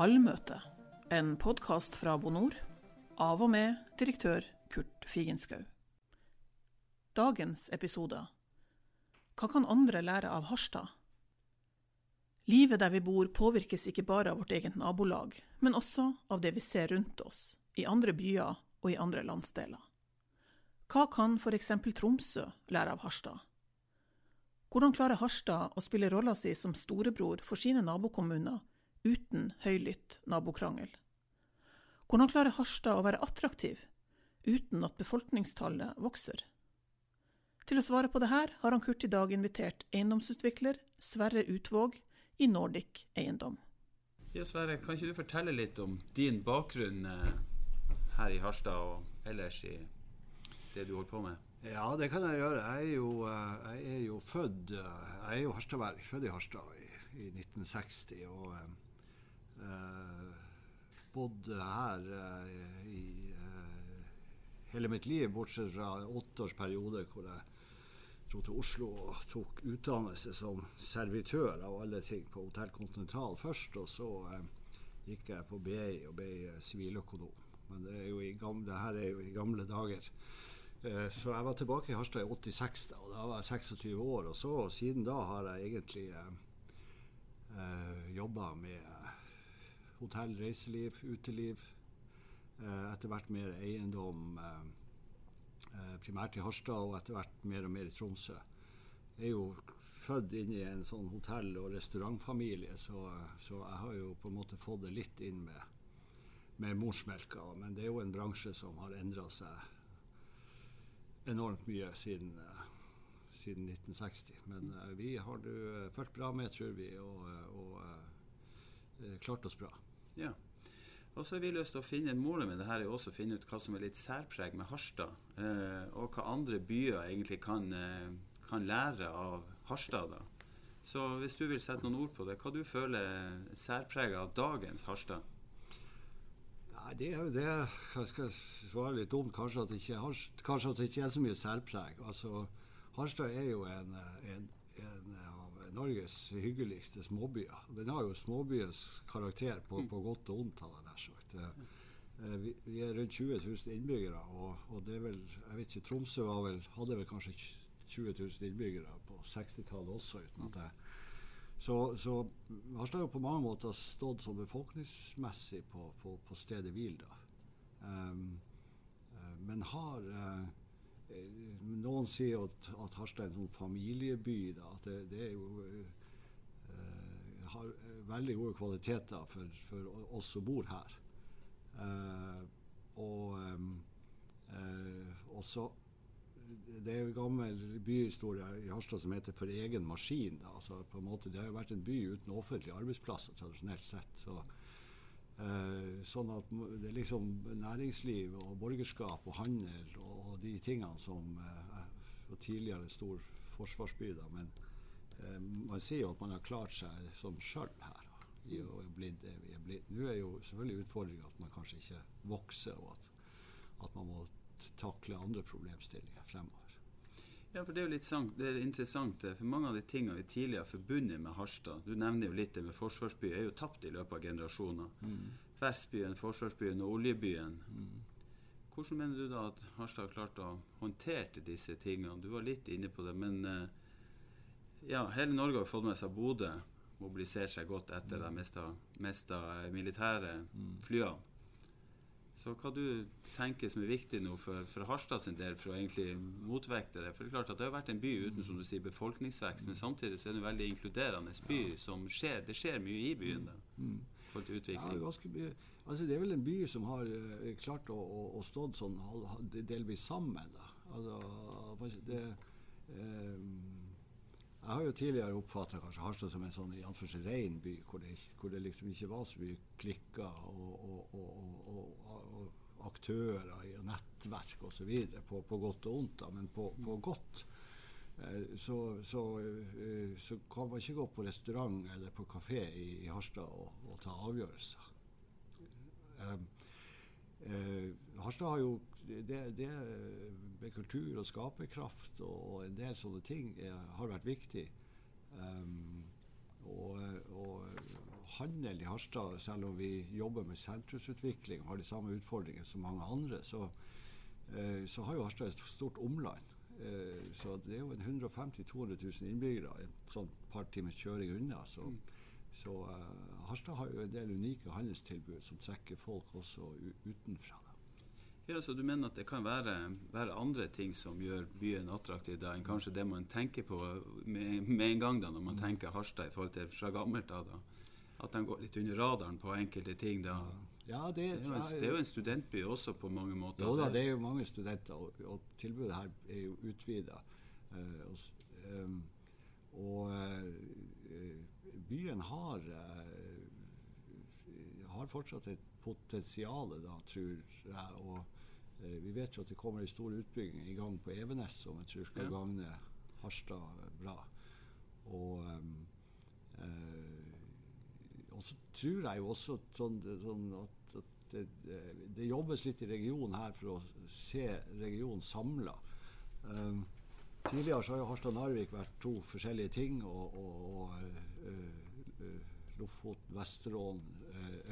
Allmøte, en podkast fra Bonor, av og med direktør Kurt Figenschou. Dagens episode Hva kan andre lære av Harstad? Livet der vi bor påvirkes ikke bare av vårt eget nabolag, men også av det vi ser rundt oss, i andre byer og i andre landsdeler. Hva kan f.eks. Tromsø lære av Harstad? Hvordan klarer Harstad å spille rolla si som storebror for sine nabokommuner uten høylytt nabokrangel? Hvordan klarer Harstad å være attraktiv uten at befolkningstallet vokser? Til å svare på det her har han Kurt i dag invitert eiendomsutvikler Sverre Utvåg i Nordic Eiendom. Ja, Sverre, kan ikke du fortelle litt om din bakgrunn eh, her i Harstad og ellers i det du holder på med? Ja, det kan jeg gjøre. Jeg er jo, eh, jeg er jo født eh, Jeg er jo harstadværing. Født i Harstad i, i 1960. Og bodde her eh, i eh, hele mitt liv, bortsett fra åtteårsperiode hvor jeg dro til Oslo og tok utdannelse som servitør av alle ting på Hotell Continental først. Og så eh, gikk jeg på BI og ble siviløkonom. Men det, gamle, det her er jo i gamle dager. Eh, så jeg var tilbake i Harstad i 86, da, og da var jeg 26 år. Og så siden da har jeg egentlig eh, eh jobba med eh, hotell, reiseliv, uteliv. Eh, etter hvert mer eiendom, eh, primært i Harstad, og etter hvert mer og mer i Tromsø. Jeg er jo født inn i en sånn hotell- og restaurantfamilie, så, så, jeg har jo på en måte fått det litt inn med, med morsmelka. Men det er jo en bransje som har endra seg enormt mye siden, siden 1960. Men vi har uh, fulgt bra med, tror vi, og, og klart oss bra. Ja. Og så har vi lyst til å finne Målet med det her er også å finne ut hva som er litt særpreg med Harstad. Eh, og hva andre byer egentlig kan, eh, kan, lære av Harstad. da. Så hvis du vil sette noen ord på det, hva du føler er særpreget av dagens Harstad? Nei, det er jo det Jeg skal svare litt dumt, kanskje at det ikke, kanskje at det ikke er så mye særpreg. Altså, Harstad er jo en, en, en, Norges hyggeligste småbyer. Den har jo småbyens karakter på, på godt og ondt, hadde jeg nær sagt. Eh, vi, vi, er rundt 20 000 innbyggere, og, og, det er vel jeg vet ikke, Tromsø vel, hadde vel kanskje 20 000 innbyggere på 60-tallet også, uten at jeg så, så Harstad har på mange måter stått som befolkningsmessig på, på, på stedet hvil. Um, men har uh, Noen sier at, at Harstad er en sånn familieby. da, At det, det er jo uh, har veldig gode kvaliteter for, for oss som bor her. og um, også det er jo gammel byhistorie i Harstad som heter 'For egen maskin'. Altså, en måte, det har jo vært en by uten offentlige arbeidsplasser tradisjonelt sett. Så, eh, sånn at det er liksom næringsliv og borgerskap og handel og, de tingene som eh, var tidligere stor forsvarsby. Da, men eh, man sier jo at man har klart seg som sjøl her. I å bli det vi er blitt. Nå er jo selvfølgelig utfordringa at man kanskje ikke vokser, og at, at man må takle andre problemstillinger fremover. Ja, for Det er jo litt sant, det er interessant, for mange av de tingene vi tidligere har forbundet med Harstad Du nevner jo litt det med forsvarsby, er jo tapt i løpet av generasjoner. Mm. Versbyen, forsvarsbyen og oljebyen. Mm. Hvordan mener du da at Harstad har klart å håndtere disse tingene? Du var litt inne på det, men eh, ja, hele Norge har fått med seg Bodø. Mobilisert seg godt etter mm. de mista militære mm. flyene. Så hva du tenker som er viktig nå for, for Harstad sin del for å egentlig motvekte det? For Det er klart at det har vært en by uten som du sier, befolkningsvekst, men samtidig så er det en veldig inkluderende by. som skjer, Det skjer mye i byen da, mm. for utvikling. Ja, altså det er vel en by som har uh, klart å, å, å stå sånn delvis sammen. da. Altså, det, um, jeg har jo tidligere oppfatta Harstad som en sånn i rein by, hvor det, hvor det, liksom ikke var så mye klikker og, og, og, og aktører og nettverk osv. På, på godt og vondt, men på, på godt. Eh, så, så, eh, så, kan man ikke gå på restaurant eller på kafé i, i Harstad og, ta avgjørelser. Um, Eh, Harstad har jo det, det, med kultur og skaperkraft og en del sånne ting er, har vært viktig. Um, og, og, handel i Harstad, selv om vi jobber med sentrumsutvikling og har de samme utfordringene som mange andre, så, eh, så har jo Harstad et stort omland. Eh, så det er jo 150 000-200 000 innbyggere et sånn par timers kjøring unna. Så, mm. Så uh, Harstad har jo en del unike handelstilbud som trekker folk også utenfra. Ja, så Du mener at det kan være, være, andre ting som gjør byen attraktiv da, enn kanskje det man tenker på med, med en gang da, når man mm. tenker Harstad i forhold til fra gammelt av? da? At de går litt under radaren på enkelte ting? da. Ja, det, det, er jo en, det, er jo en, studentby også på mange måter. Jo da, det er jo mange studenter, og, og tilbudet her er jo utvida. Uh, eh, um, og uh, byen har, uh, har fortsatt et potensial, da, tror jeg. og Eh, vi vet jo at det kommer en stor utbygging i gang på Evenes som jeg tror skal gagne Harstad bra. Og, og så tror jeg jo også sånn, sånn at, at det, det, jobbes litt i regionen her for å se regionen samla. Um, tidligere så har jo Harstad-Narvik vært to forskjellige ting. og, og, og uh, uh, Lofoten, Vesterålen,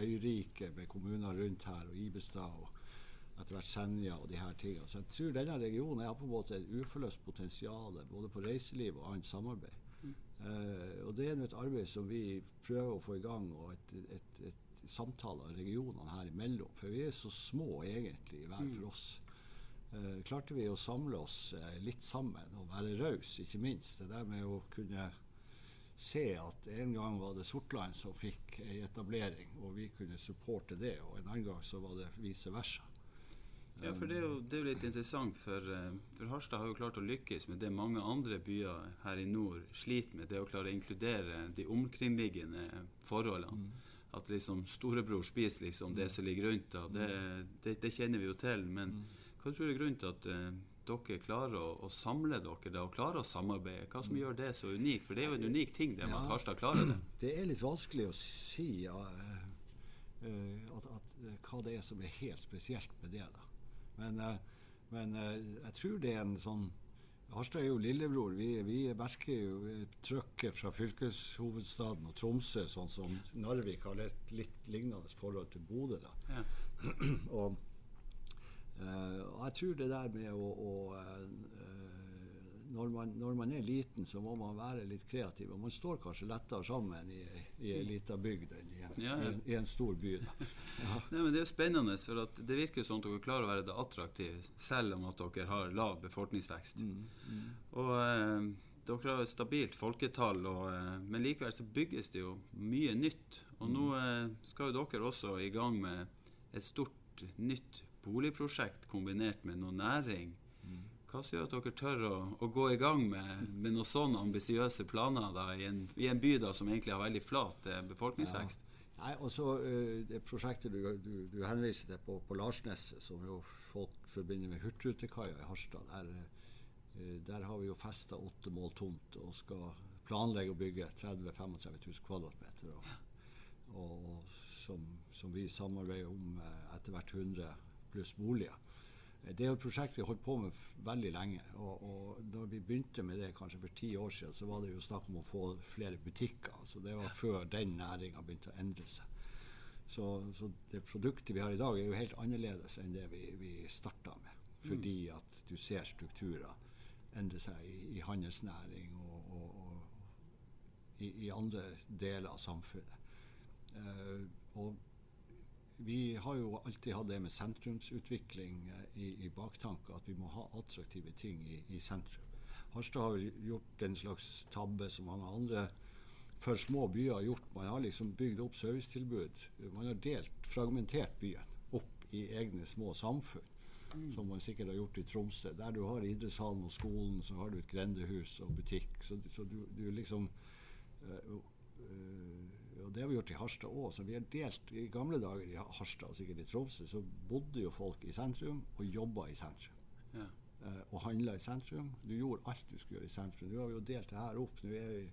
Øyrike med kommuner rundt her, og Ibestad. og etter hvert Senja og de her tingene. Så jeg tror denne regionen har på en måte et uforløst potensial både på reiseliv og annet samarbeid. Mm. Uh, og det er et arbeid som vi prøver å få i gang, og et, et, et, et samtale av regionene her imellom. For vi er så små egentlig hver mm. for oss. Uh, klarte vi å samle oss eh, litt sammen og være rause, ikke minst. Det der med å kunne se at en gang var det Sortland som fikk ei etablering, og vi kunne supporte det. Og en annen gang så var det vice versa. Ja, for det er, jo, det er litt interessant, for, eh, for, Harstad har jo klart å lykkes med det mange andre byer her i nord sliter med. Det å klare å inkludere de omkringliggende forholdene. Mm. At liksom storebror spiser liksom det som ligger rundt. Da. Det, det, det, kjenner vi jo til. Men mm. Hva tror du er grunnen til at uh, dere klarer å, å, samle dere da, og klarer å samarbeide? Hva som mm. gjør det så unikt? For det er jo en unik ting det med ja, at Harstad klarer det. Det er litt vanskelig å si uh, at, at, hva det er som er helt spesielt med det. da. Men, men jeg tror det er en sånn Harstad er jo lillebror. Vi, vi merker jo trøkket fra fylkeshovedstaden og Tromsø, sånn som Narvik har et litt lignende forhold til Bodø. Ja. og, og, jeg tror det der med å, å uh, når man, når man, er liten, så må man være litt kreativ. Og man står kanskje lettere sammen i, i en liten bygd enn i en, ja, ja. i, en stor by. Ja. Nei, men Det er spennende, for det virker sånn at dere klarer å være det attraktive selv om at dere har lav befolkningsvekst. Mm, mm. Og eh, Dere har et stabilt folketall, og, eh, men likevel så bygges det jo mye nytt. Og mm. nå eh, skal jo dere også i gang med et stort nytt boligprosjekt kombinert med noe næring. Hva som gjør at dere tør å, å gå i gang med, med noen sånne ambisiøse planer da, i, en, i, en, by da, som egentlig har veldig flat eh, befolkningsvekst? Ja. Nei, også uh, Det prosjektet du, du, du, henviser til på, på Larsneset, som jo folk forbinder med Hurtigrutekaia i Harstad, der, uh, der, har vi jo festa åtte mål tomt og skal planlegge å bygge 30 35 000 kvadratmeter. Og, og som, som, vi samarbeider om uh, etter hvert 100 pluss boliger. Det er et prosjekt vi har holdt på med veldig lenge. Og, og Da vi begynte med det kanskje for ti år siden, så var det jo snakk om å få flere butikker. Altså det var før den næringa begynte å endre seg. Så, så, det produktet vi har i dag, er jo helt annerledes enn det vi, vi starta med. Fordi mm. at du ser strukturer endre seg i, i handelsnæring og, og, og i, i, andre deler av samfunnet. Uh, og vi har jo alltid hatt det med sentrumsutvikling eh, i, i baktanke, at vi må ha attraktive ting i, i sentrum. Harstad har gjort en slags tabbe som mange andre for små byer har gjort. Man har liksom bygd opp servicetilbud. Man har delt, fragmentert byen opp i egne små samfunn. Mm. Som man sikkert har gjort i Tromsø. Der du har idrettshallen og skolen, så har du et grendehus og butikk. Så, så du, du, liksom øh, uh, og det har vi gjort i Harstad òg. Så vi har delt I gamle dager i Harstad og sikkert i Tromsø så bodde jo folk i sentrum og jobba i sentrum. Ja. Eh, og handla i sentrum. Du gjorde alt du skulle gjøre i sentrum. Nå har vi jo delt det her opp. Nå vi,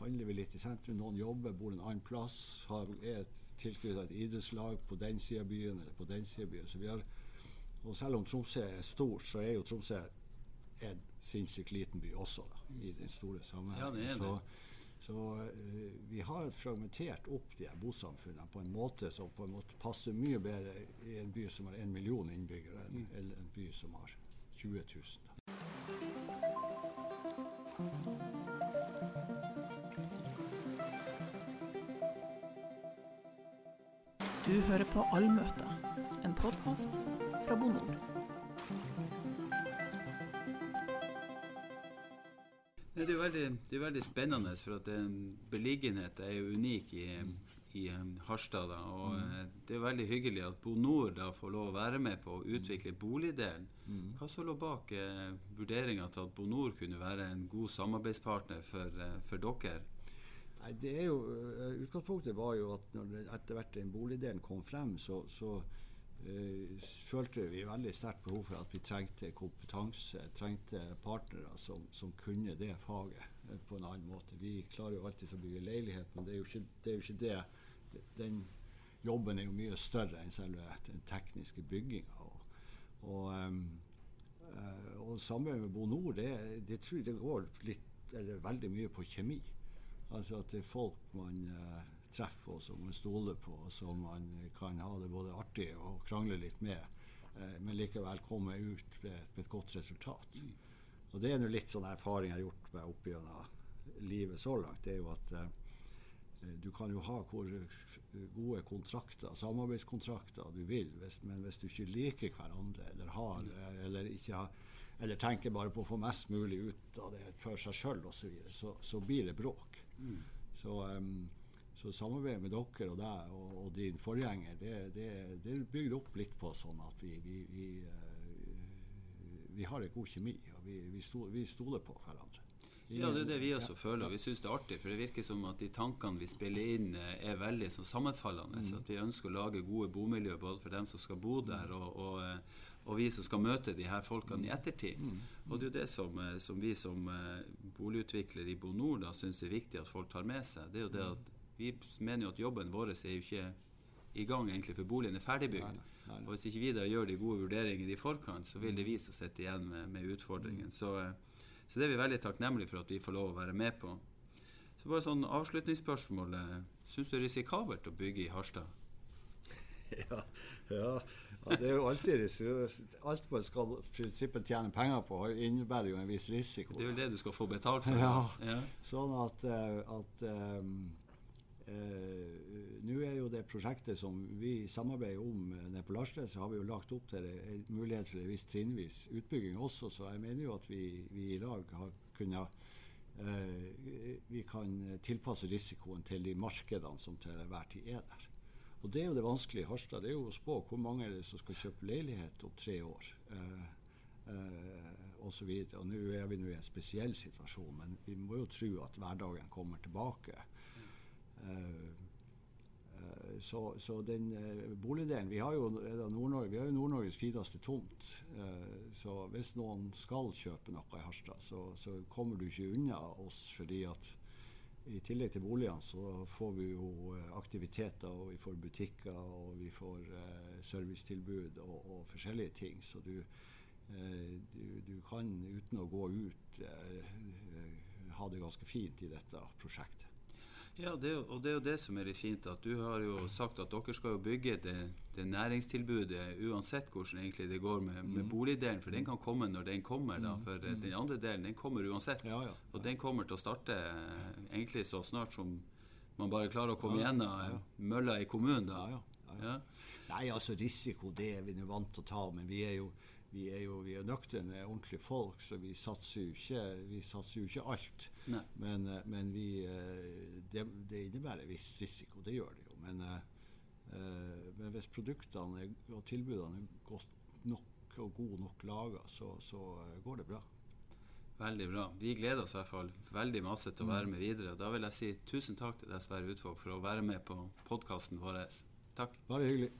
handler vi litt i sentrum. Noen jobber, bor en annen plass. Har, er tilknyttet et idrettslag på den sida av byen eller på den sida av byen. Så vi har, og selv om Tromsø er stor, så er jo Tromsø en sinnssykt liten by også, da, i den store sammenhengen. Ja, det er det. Så, Så uh, vi har fragmentert opp de her bosamfunnene på en måte som på en måte passer mye bedre i en by som har en million innbyggere, enn mm. en by som har 20 000. Du hører på Allmøte, en podkast fra Bonor. Det er, veldig, det er veldig spennende, for at beliggenhet er jo unik i, i Harstad. Da, og mm. Eh, det er veldig hyggelig at Bonor da får lov å være med på å utvikle boligdelen. Mm. Hva så lå bak eh, vurderinga til at Bonor kunne være en god samarbeidspartner for, eh, for dere? Nei, det er jo, uh, Utgangspunktet var jo at når etter hvert den boligdelen kom frem, så, så følte vi veldig sterkt behov for at vi trengte kompetanse, trengte partnere som, som kunne det faget uh, på en annen måte. Vi klarer jo alltid å bygge leilighet, men det er jo ikke det. Jo ikke det. Den jobben er jo mye større enn selve den tekniske bygginga. Og, og, um, og sammen med Bonor, det, det tror jeg det går litt, eller veldig mye på kjemi. Altså at det er folk man treffer og som man stoler på, og som man kan ha det både artig og krangle litt med, eh, men likevel komme ut med, med et godt resultat. Mm. Og Det er nå litt sånn erfaring jeg har gjort meg opp gjennom livet så langt. det er jo at eh, du kan jo ha hvor gode kontrakter, samarbeidskontrakter du vil, hvis, men hvis du ikke liker hverandre eller, har, eller, har, eller tenker bare på å få mest mulig ut av det for seg sjøl osv., så, så, så blir det bråk. Mm. Så, um, så samarbeidet med dere og deg og, og din forgjenger, det, det, det, bygger opp litt på sånn at vi, vi, vi, uh, vi har en god kjemi, og vi, vi, stoler, på hverandre. Ja, det er det vi også ja, føler. Vi syns det er artig. For det virker som at de tankene vi spiller inn, eh, er veldig så sammenfallende. Mm. At vi ønsker å lage gode bomiljø både for dem som skal bo der, og, og, eh, og vi som skal møte de her folkene i ettertid. Mm. Og det er jo det som, eh, som vi som boligutvikler i Bo Nord syns er viktig at folk tar med seg. Det er jo det at Vi mener jo at jobben vår er jo ikke i gang egentlig for boligen er ferdigbygd. Og hvis ikke vi da gjør de gode vurderingene i forkant, så vil det vi som sitter igjen med, med utfordringen. Så, uh, så, det er vi veldig takknemlige for at vi får lov å være med på. Så bare sånn avslutningsspørsmål. Syns du det er risikabelt å bygge i Harstad? ja, ja, ja, det er jo alltid Alt man skal prinsippet tjene penger på, innebærer jo en viss risiko. Det er jo det du skal få betalt for? Ja. ja. Sånn at, eh, at um, uh, Nå er jo det prosjektet som vi samarbeider om nede på Larsnes, har vi jo lagt opp til en mulighet for en viss trinnvis utbygging også. Så jeg mener jo at vi, vi i lag har kunnet eh, vi kan tilpasse risikoen til de markedene som til enhver tid er der. Og det er jo det vanskelige i Harstad. Det er jo å spå hvor mange er det som skal kjøpe leilighet om tre år. Eh, Uh, og så videre. Og nå er vi nå i en spesiell situasjon, men vi må jo tro at hverdagen kommer tilbake. Eh, eh så, så, den eh, boligdelen Vi har jo Nord-Norges Nord fineste tomt. Så hvis noen skal kjøpe noe i Harstad, så, så kommer du ikke unna oss fordi at i tillegg til boligene så får vi jo aktiviteter, og vi får butikker og vi får servicetilbud og, og, forskjellige ting. Så du, du, du, kan uten å gå ut ha det ganske fint i dette prosjektet. Ja, det, og det er jo det som er litt fint. at Du har jo sagt at dere skal jo bygge det, det næringstilbudet uansett hvordan egentlig det går med, med, mm. boligdelen. For den kan komme når den kommer. da, mm. For mm. den andre delen den kommer uansett. Ja, ja, og den kommer til å starte eh, egentlig så snart som man bare klarer å komme ja, gjennom mølla i kommunen. da. Ja, Nei, altså risiko det er vi vant til å ta. Men vi er jo vi er jo vi er nøkterne, ordentlige folk, så vi satser jo ikke, vi satser jo ikke alt. Men, eh, men vi, eh, det, det, innebærer en viss risiko, det gjør det jo. Men, uh, men hvis produktene og tilbudene er godt nok og god nok laga, så, så går det bra. Veldig bra. Vi gleder oss i hvert fall veldig masse til å være mm. med videre. Da vil jeg si tusen takk til deg, Sverre Utvåg, for å være med på podkasten vår. Takk. Bare hyggelig.